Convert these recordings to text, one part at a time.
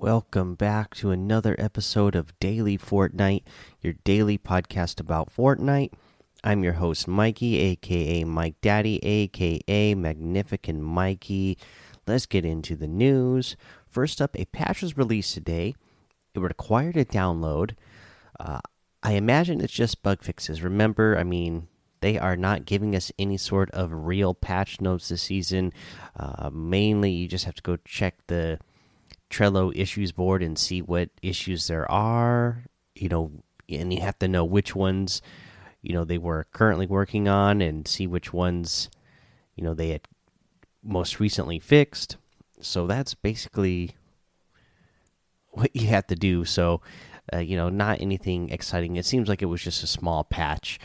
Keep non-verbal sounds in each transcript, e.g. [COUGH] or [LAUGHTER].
welcome back to another episode of Daily Fortnite, your daily podcast about Fortnite. I'm your host, Mikey, aka Mike Daddy, aka Magnificent Mikey. Let's get into the news. First up, a patch was released today. It required a download. Uh, I imagine it's just bug fixes. Remember, I mean, they are not giving us any sort of real patch notes this season. Uh, mainly, you just have to go check the Trello issues board and see what issues there are. You know, and you have to know which ones, you know, they were currently working on and see which ones, you know, they had most recently fixed. So that's basically what you have to do. So, uh, you know, not anything exciting. It seems like it was just a small patch.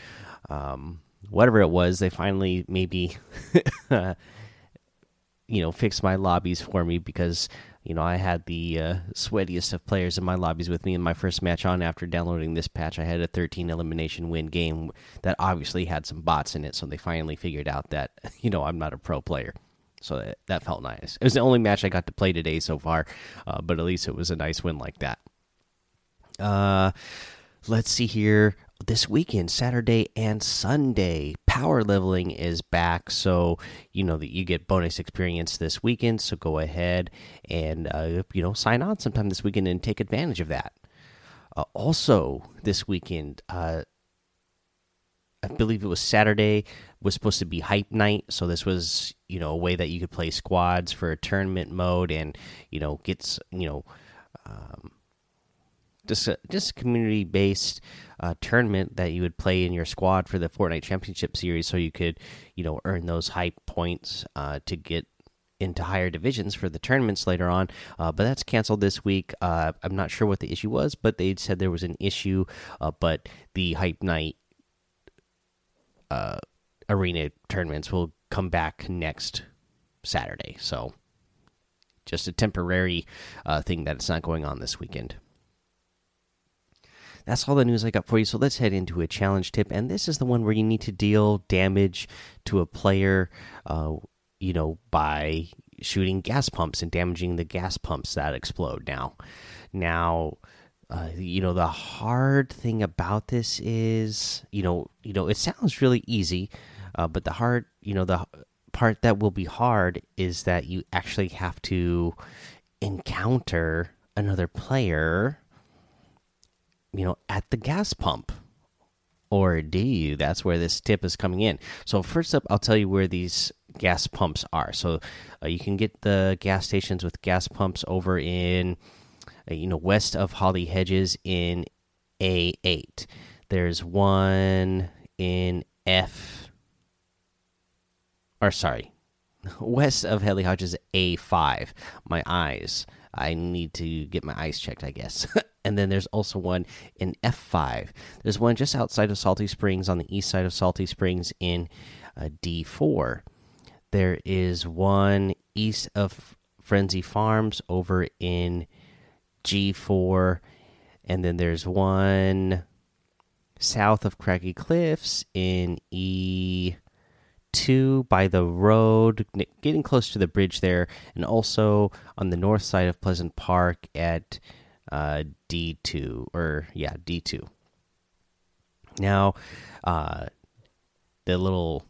Um, whatever it was, they finally maybe, [LAUGHS] you know, fixed my lobbies for me because you know I had the uh, sweatiest of players in my lobbies with me in my first match on. After downloading this patch, I had a 13 elimination win game that obviously had some bots in it. So they finally figured out that [LAUGHS] you know I'm not a pro player. So that, that felt nice. It was the only match I got to play today so far, uh, but at least it was a nice win like that. Uh, let's see here this weekend, Saturday and Sunday, power leveling is back. So you know that you get bonus experience this weekend. So go ahead and uh, you know sign on sometime this weekend and take advantage of that. Uh, also, this weekend, uh, I believe it was Saturday, was supposed to be hype night. So this was you know a way that you could play squads for a tournament mode and you know gets you know. Um, just a, just a community based uh, tournament that you would play in your squad for the Fortnite Championship Series, so you could you know earn those hype points uh, to get into higher divisions for the tournaments later on. Uh, but that's canceled this week. Uh, I'm not sure what the issue was, but they said there was an issue. Uh, but the hype night uh, arena tournaments will come back next Saturday. So just a temporary thing that it's not going on this weekend that's all the news I got for you. So let's head into a challenge tip, and this is the one where you need to deal damage to a player, uh, you know, by shooting gas pumps and damaging the gas pumps that explode. Now, now. Uh, you know the hard thing about this is you know you know it sounds really easy uh, but the hard you know the part that will be hard is that you actually have to encounter another player you know, at the gas pump? Or do you? That's where this tip is coming in. So, first up, I'll tell you where these gas pumps are. So, uh, you can get the gas stations with gas pumps over in, uh, you know, west of Holly Hedges in A8. There's one in F, or sorry, [LAUGHS] west of Holly Hedges A5. My eyes. I need to get my eyes checked, I guess. [LAUGHS] and then there's also one in F5. There's one just outside of Salty Springs on the east side of Salty Springs in uh, D4. There is one east of Frenzy Farms over in G4. And then there's one south of Craggy Cliffs in E2 by the road, getting close to the bridge there, and also on the north side of Pleasant Park at uh, D2 or yeah D2. Now, uh, the little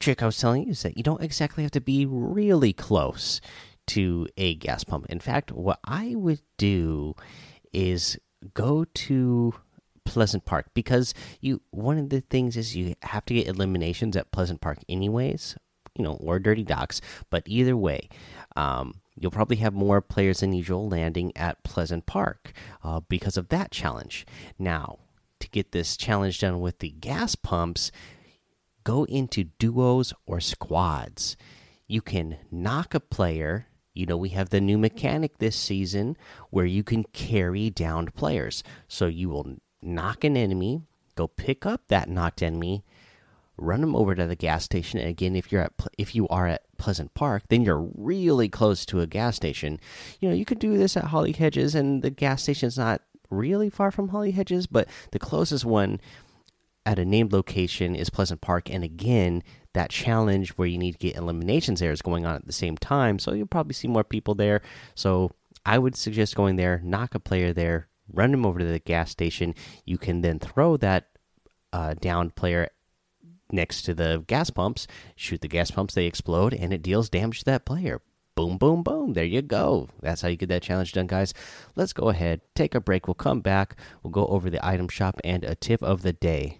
trick I was telling you is that you don't exactly have to be really close to a gas pump. In fact, what I would do is go to Pleasant Park because you one of the things is you have to get eliminations at Pleasant Park anyways, you know, or Dirty Docks, but either way, um, you'll probably have more players than usual landing at Pleasant Park uh, because of that challenge. Now, to get this challenge done with the gas pumps, go into duos or squads. You can knock a player. You know, we have the new mechanic this season where you can carry downed players. So you will knock an enemy, go pick up that knocked enemy, run them over to the gas station. And again, if you're at if you are at Pleasant Park, then you're really close to a gas station. You know, you could do this at Holly Hedges, and the gas station's not really far from Holly Hedges, but the closest one at a named location is Pleasant Park. And again, that challenge where you need to get eliminations there is going on at the same time, so you'll probably see more people there. So I would suggest going there, knock a player there, run him over to the gas station. You can then throw that uh, downed player next to the gas pumps, shoot the gas pumps, they explode, and it deals damage to that player. Boom, boom, boom. There you go. That's how you get that challenge done, guys. Let's go ahead, take a break. We'll come back. We'll go over the item shop and a tip of the day.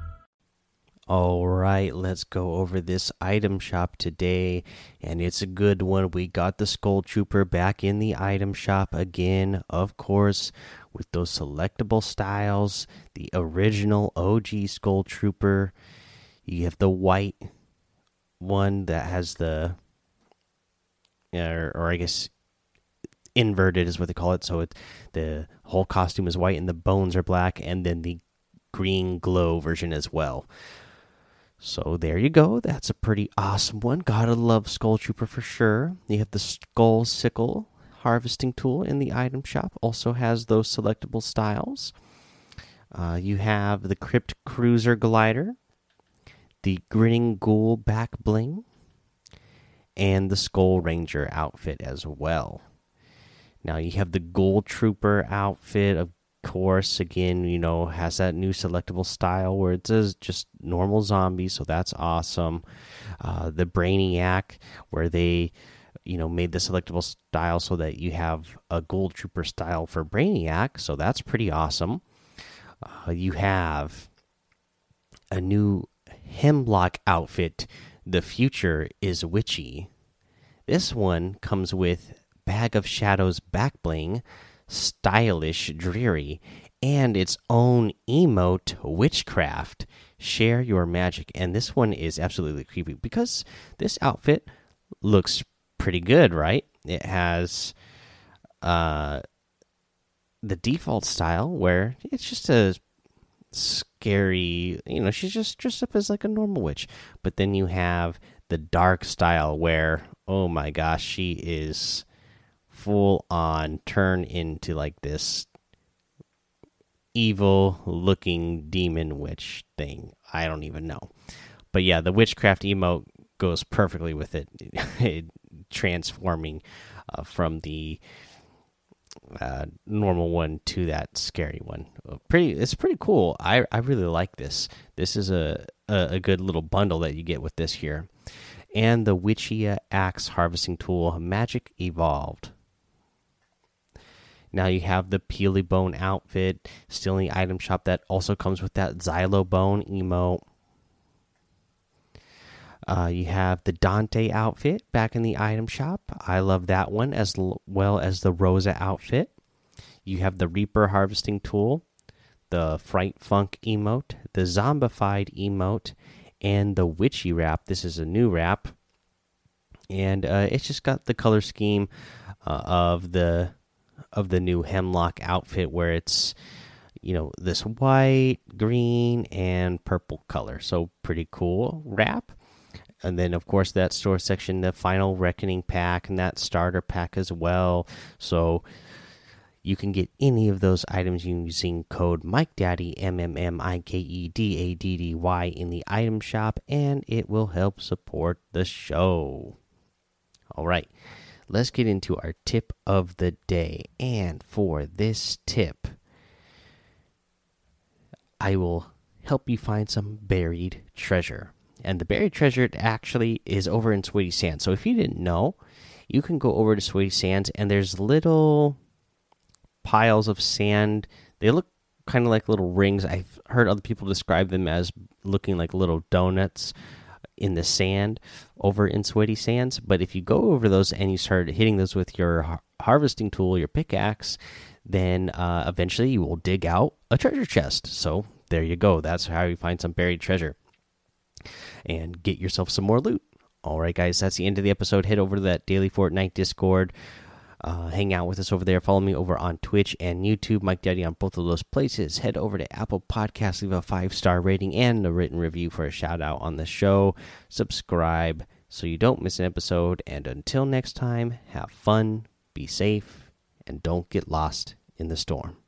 All right, let's go over this item shop today, and it's a good one. We got the Skull Trooper back in the item shop again, of course, with those selectable styles. The original OG Skull Trooper. You have the white one that has the, or, or I guess inverted is what they call it. So it, the whole costume is white and the bones are black, and then the green glow version as well. So there you go. That's a pretty awesome one. Gotta love Skull Trooper for sure. You have the Skull Sickle harvesting tool in the item shop. Also has those selectable styles. Uh, you have the Crypt Cruiser glider, the Grinning Ghoul back bling, and the Skull Ranger outfit as well. Now you have the Ghoul Trooper outfit of course, again, you know, has that new selectable style where it says just normal zombies, so that's awesome. Uh, the Brainiac, where they, you know, made the selectable style so that you have a Gold Trooper style for Brainiac, so that's pretty awesome. Uh, you have a new Hemlock outfit. The future is witchy. This one comes with Bag of Shadows back bling stylish, dreary, and its own emote witchcraft. Share your magic. And this one is absolutely creepy because this outfit looks pretty good, right? It has uh the default style where it's just a scary, you know, she's just dressed up as like a normal witch. But then you have the dark style where, oh my gosh, she is full on turn into like this evil looking demon witch thing. I don't even know. But yeah, the witchcraft emote goes perfectly with [LAUGHS] it, transforming uh, from the uh, normal one to that scary one. Uh, pretty, it's pretty cool. I I really like this. This is a a, a good little bundle that you get with this here, and the Witchia Axe harvesting tool, Magic Evolved. Now you have the Peely Bone outfit still in the item shop that also comes with that Xylo Bone emote. Uh, you have the Dante outfit back in the item shop. I love that one as well as the Rosa outfit. You have the Reaper harvesting tool, the Fright Funk emote, the Zombified emote, and the Witchy wrap. This is a new wrap, and uh, it's just got the color scheme uh, of the of the new hemlock outfit where it's you know this white green and purple color. So pretty cool wrap. And then of course that store section the final reckoning pack and that starter pack as well. So you can get any of those items using code mike daddy m m m i k e d a d d y in the item shop and it will help support the show. All right let's get into our tip of the day. And for this tip, I will help you find some buried treasure. And the buried treasure actually is over in Sweaty Sands. So if you didn't know, you can go over to Sweaty Sands and there's little piles of sand. They look kind of like little rings. I've heard other people describe them as looking like little donuts in the sand over in sweaty sands. But if you go over those and you start hitting those with your har harvesting tool, your pickaxe, then uh, eventually you will dig out a treasure chest. So there you go. That's how you find some buried treasure and get yourself some more loot. All right, guys, that's the end of the episode. Head over to that daily Fortnite Discord. Uh, hang out with us over there. Follow me over on Twitch and YouTube, Mike Daddy on both of those places. Head over to Apple Podcasts, leave a five star rating and a written review for a shout out on the show. Subscribe so you don't miss an episode. And until next time, have fun, be safe, and don't get lost in the storm.